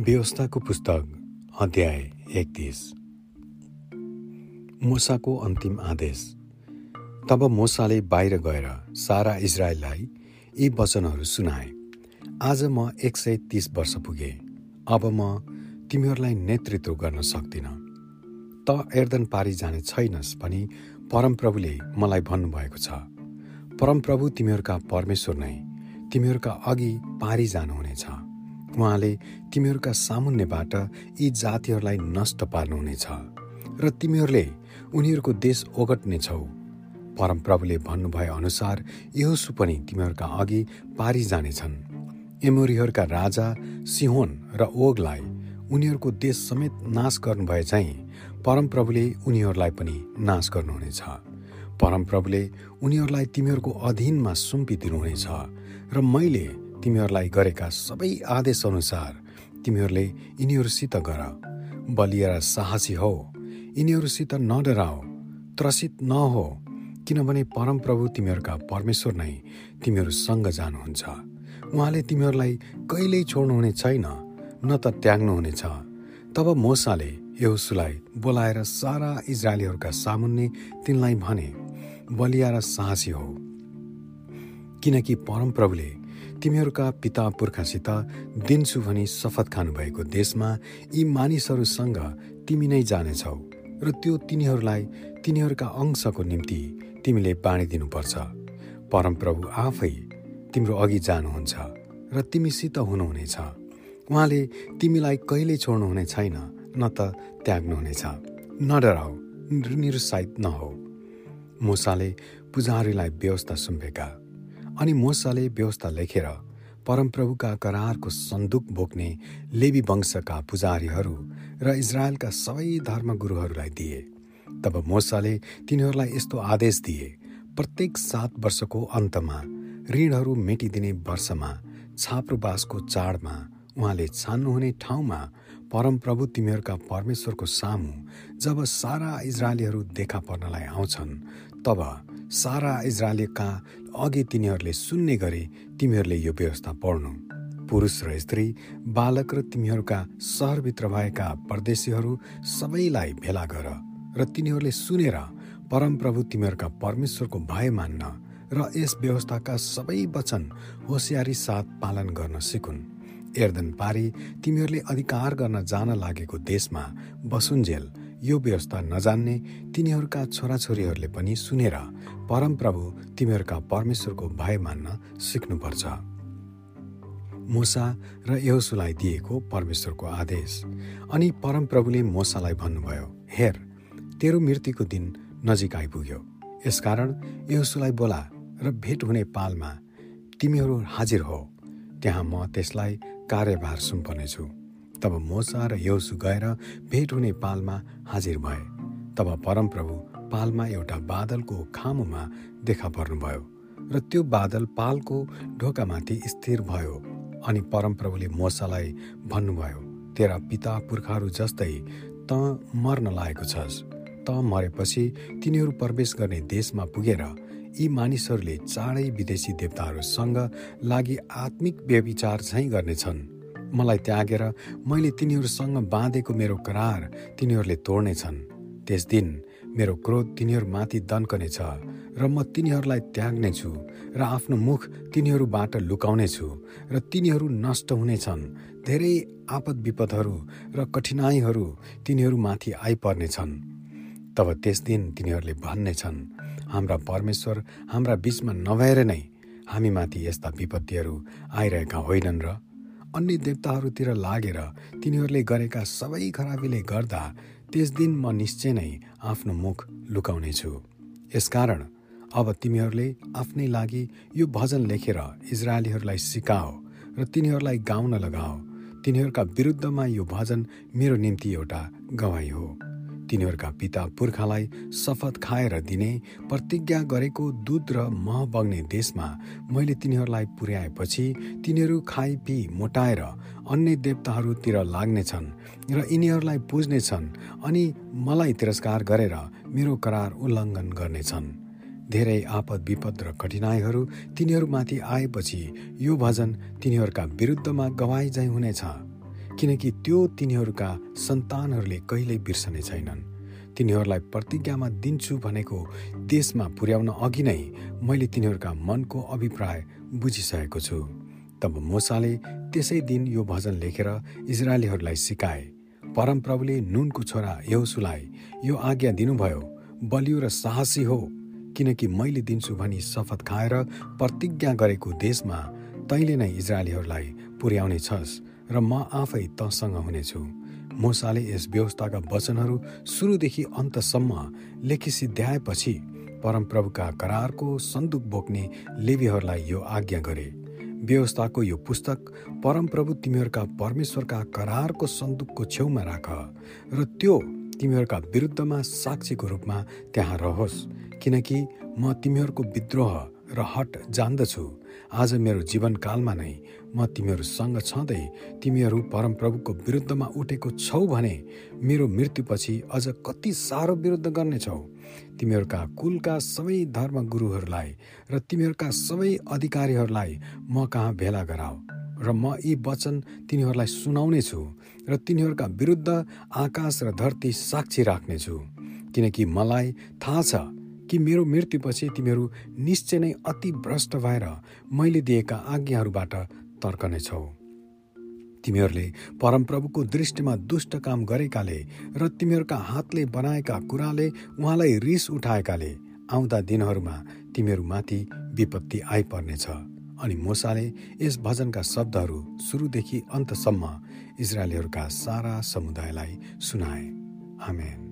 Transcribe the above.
व्यवस्थाको पुस्तक अध्याय एकतिस। मोसाको अन्तिम आदेश। तब मोसाले बाहिर गएर सारा इजरायललाई यी वचनहरू सुनाए। आज म एक सय तिस वर्ष पुगे। अब म तिमीहरूलाई नेतृत्व गर्न सक्दिन। त एर्दन पारी जाने छैनस् भनी परमप्रभुले मलाई भन्नुभएको छ। परमप्रभु तिमीहरूका परमेश्वर नै तिमीहरूका अघि पारी जानुहुनेछ। उहाँले तिमीहरूका सामुन्नेबाट यी जातिहरूलाई नष्ट पार्नुहुनेछ र तिमीहरूले उनीहरूको देश ओगट्नेछौ। परमप्रभुले भन्नुभए अनुसार यहोसु पनि तिमीहरूका अघि पारी जानेछन् एमोरीहरूका राजा सिहोन र ओगलाई उनीहरूको देश समेत नाश गर्नुभए चाहिँ परमप्रभुले उनीहरूलाई पनि नाश गर्नुहुनेछ। परमप्रभुले उनीहरूलाई तिमीहरूको अधीनमा सुम्पिदिनुहुनेछ र मैले तिमीहरूलाई गरेका सबै आदेशअनुसार तिमीहरूले यिनीहरूसित गर। बलिया र साहसी हो। यिनीहरूसित नडराओ त्रसित नहो। किनभने परमप्रभु तिमीहरूका परमेश्वर नै तिमीहरूसँग जानुहुन्छ। उहाँले तिमीहरूलाई कहिल्यै छोड्नुहुने छैन न त त्याग्नुहुनेछ तब मोसाले यहुसुलाई बोलाएर सारा इजरायलीहरूका सामुन्ने तिनलाई भने बलिया र साहसी हो। किनकि परमप्रभुले तिमीहरूका पिता पुर्खासित दिन्छु भनी शपथ खानुभएको देशमा यी मानिसहरूसँग तिमी नै जानेछौ र त्यो तिनीहरूलाई तिनीहरूका अंशको निम्ति तिमीले बाँडिदिनुपर्छ परमप्रभु आफै तिम्रो अघि जानुहुन्छ र तिमीसित हुनुहुनेछ। उहाँले तिमीलाई कहिले छोड्नुहुने छैन न त त्याग्नुहुनेछ। नडराउ निरुत्साहित नहो मुसाले पुजारीलाई व्यवस्था सुम्पेका अनि मोसाले व्यवस्था लेखेर परमप्रभुका करारको सन्दुक बोक्ने लेबी वंशका पुजारीहरू र इजरायलका सबै धर्मगुरुहरूलाई दिए। तब मोसाले तिनीहरूलाई यस्तो आदेश दिए प्रत्येक सात वर्षको अन्तमा ऋणहरू मेटिदिने वर्षमा छाप्रोबासको चाडमा उहाँले छान्नुहुने ठाउँमा परमप्रभु तिमीहरूका परमेश्वरको सामु जब सारा इजरायलीहरू देखा पर्नलाई आउँछन् तब सारा इजरायलीका अघि तिनीहरूले सुन्ने गरे तिमीहरूले यो व्यवस्था पढ्नु। पुरुष र स्त्री बालक र तिमीहरूका सहरभित्र भएका परदेशीहरू सबैलाई भेला गर र तिनीहरूले सुनेर परमप्रभु तिमीहरूका परमेश्वरको भय मान्न र यस व्यवस्थाका सबै वचन होसियारी साथ पालन गर्न सिकुन्। एर्दन पारी तिमीहरूले अधिकार गर्न जान लागेको देशमा बसुन्जेल यो व्यवस्था नजान्ने तिनीहरूका छोराछोरीहरूले पनि सुनेर परमप्रभु तिमीहरूका परमेश्वरको भय मान्न सिक्नुपर्छ। मुसा र यहोसुलाई दिएको परमेश्वरको आदेश। अनि परमप्रभुले मोसालाई भन्नुभयो हेर तेरो मृत्युको दिन नजिक आइपुग्यो। यसकारण यहोसुलाई बोला र भेट हुने पालमा तिमीहरू हाजिर हो। त्यहाँ म त्यसलाई कार्यभार सुम्पनेछु। तब मोसा र यौसु गएर भेट हुने पालमा हाजिर भए। तब परमप्रभु पालमा एउटा बादलको खामुमा देखा पर्नुभयो र त्यो बादल पालको ढोकामाथि स्थिर भयो अनि परमप्रभुले मोसालाई भन्नुभयो तेरा पिता पुर्खाहरू जस्तै त मर्न लागेको छस्। त मरेपछि तिनीहरू प्रवेश गर्ने देशमा पुगेर यी मानिसहरूले चाँडै विदेशी देवताहरूसँग लागि आत्मिक व्यविचार झैँ गर्नेछन्। मलाई त्यागेर मैले तिनीहरूसँग बाँधेको मेरो करार तिनीहरूले तोड्नेछन्। त्यस दिन मेरो क्रोध तिनीहरूमाथि दन्कनेछ र म तिनीहरूलाई त्याग्नेछु र आफ्नो मुख तिनीहरूबाट लुकाउनेछु र तिनीहरू नष्ट हुनेछन्। धेरै आपद विपदहरू र कठिनाइहरू तिनीहरूमाथि आइपर्नेछन्। तब त्यस दिन तिनीहरूले भन्नेछन् हाम्रा परमेश्वर हाम्रा बीचमा नभएर नै हामीमाथि यस्ता विपत्तिहरू आइरहेका होइनन् र अन्य देवताहरूतिर लागेर तिनीहरूले गरेका सबै खराबीले गर्दा त्यस दिन म निश्चय नै आफ्नो मुख लुकाउनेछु। यसकारण अब तिमीहरूले आफ्नै लागि यो भजन लेखेर इजरायलीहरूलाई सिकाओ र तिनीहरूलाई गाउन लगाओ। तिनीहरूका विरुद्धमा यो भजन मेरो निम्ति एउटा गवाई हो। तिनीहरूका पिता पुर्खालाई शपथ खाएर दिने प्रतिज्ञा गरेको दुध र मह बग्ने देशमा मैले तिनीहरूलाई पुर्याएपछि तिनीहरू खाइ पी मोटाएर अन्य देवताहरूतिर लाग्नेछन् र यिनीहरूलाई पुज्नेछन् अनि मलाई तिरस्कार गरेर मेरो करार उल्लङ्घन गर्नेछन्। धेरै आपद विपद र कठिनाइहरू तिनीहरूमाथि आएपछि यो भजन तिनीहरूका विरुद्धमा गवाई झै हुनेछ। किनकि त्यो तिनीहरूका सन्तानहरूले कहिल्यै बिर्सने छैनन्। तिनीहरूलाई प्रतिज्ञामा दिन्छु भनेको देशमा पुर्याउन अघि नै मैले तिनीहरूका मनको अभिप्राय बुझिसकेको छु। तब मोसाले त्यसै दिन यो भजन लेखेर इजरायलीहरूलाई सिकाए। परमप्रभुले नुनको छोरा यौसुलाई यो आज्ञा दिनुभयो बलियो र साहसी हो किनकि मैले दिन्छु भनी शपथ खाएर प्रतिज्ञा गरेको देशमा तैँले नै इजरायलीहरूलाई पुर्याउने छस्। र म आफै तसँग हुनेछु। मोसाले यस व्यवस्थाका वचनहरू सुरुदेखि अन्तसम्म लेखी सिद्ध्याएपछि परमप्रभुका करारको सन्दुक बोक्ने लेबीहरूलाई यो आज्ञा गरे। व्यवस्थाको यो पुस्तक परमप्रभु तिमीहरूका परमेश्वरका करारको सन्दुकको छेउमा राख र त्यो तिमीहरूका विरुद्धमा साक्षीको रूपमा त्यहाँ रहोस् किनकि म तिमीहरूको विद्रोह र हट जान्दछु। आज मेरो जीवनकालमा नै म तिमीहरूसँग छँदै तिमीहरू परमप्रभुको विरुद्धमा उठेको छौ भने मेरो मृत्युपछि अझ कति साह्रो विरुद्ध गर्नेछौ। तिमीहरूका कुलका सबै धर्मगुरुहरूलाई र तिमीहरूका सबै अधिकारीहरूलाई म कहाँ भेला गराऊ? र म यी वचन तिनीहरूलाई सुनाउने छु र तिनीहरूका विरुद्ध आकाश र धरती साक्षी राख्नेछु। किनकि मलाई थाहा छ कि मेरो मृत्युपछि तिमीहरू निश्चय नै अति भ्रष्ट भएर मैले दिएका आज्ञाहरूबाट तर्कनेछौ। तिमीहरूले परमप्रभुको दृष्टिमा दुष्ट काम गरेकाले र तिमीहरूका हातले बनाएका कुराले उहाँलाई रिस उठाएकाले आउँदा दिनहरूमा तिमीहरूमाथि विपत्ति आइपर्नेछ। अनि मोसाले यस भजनका शब्दहरू सुरुदेखि अन्तसम्म इजरायलीहरूका सारा समुदायलाई सुनाए। आमेन।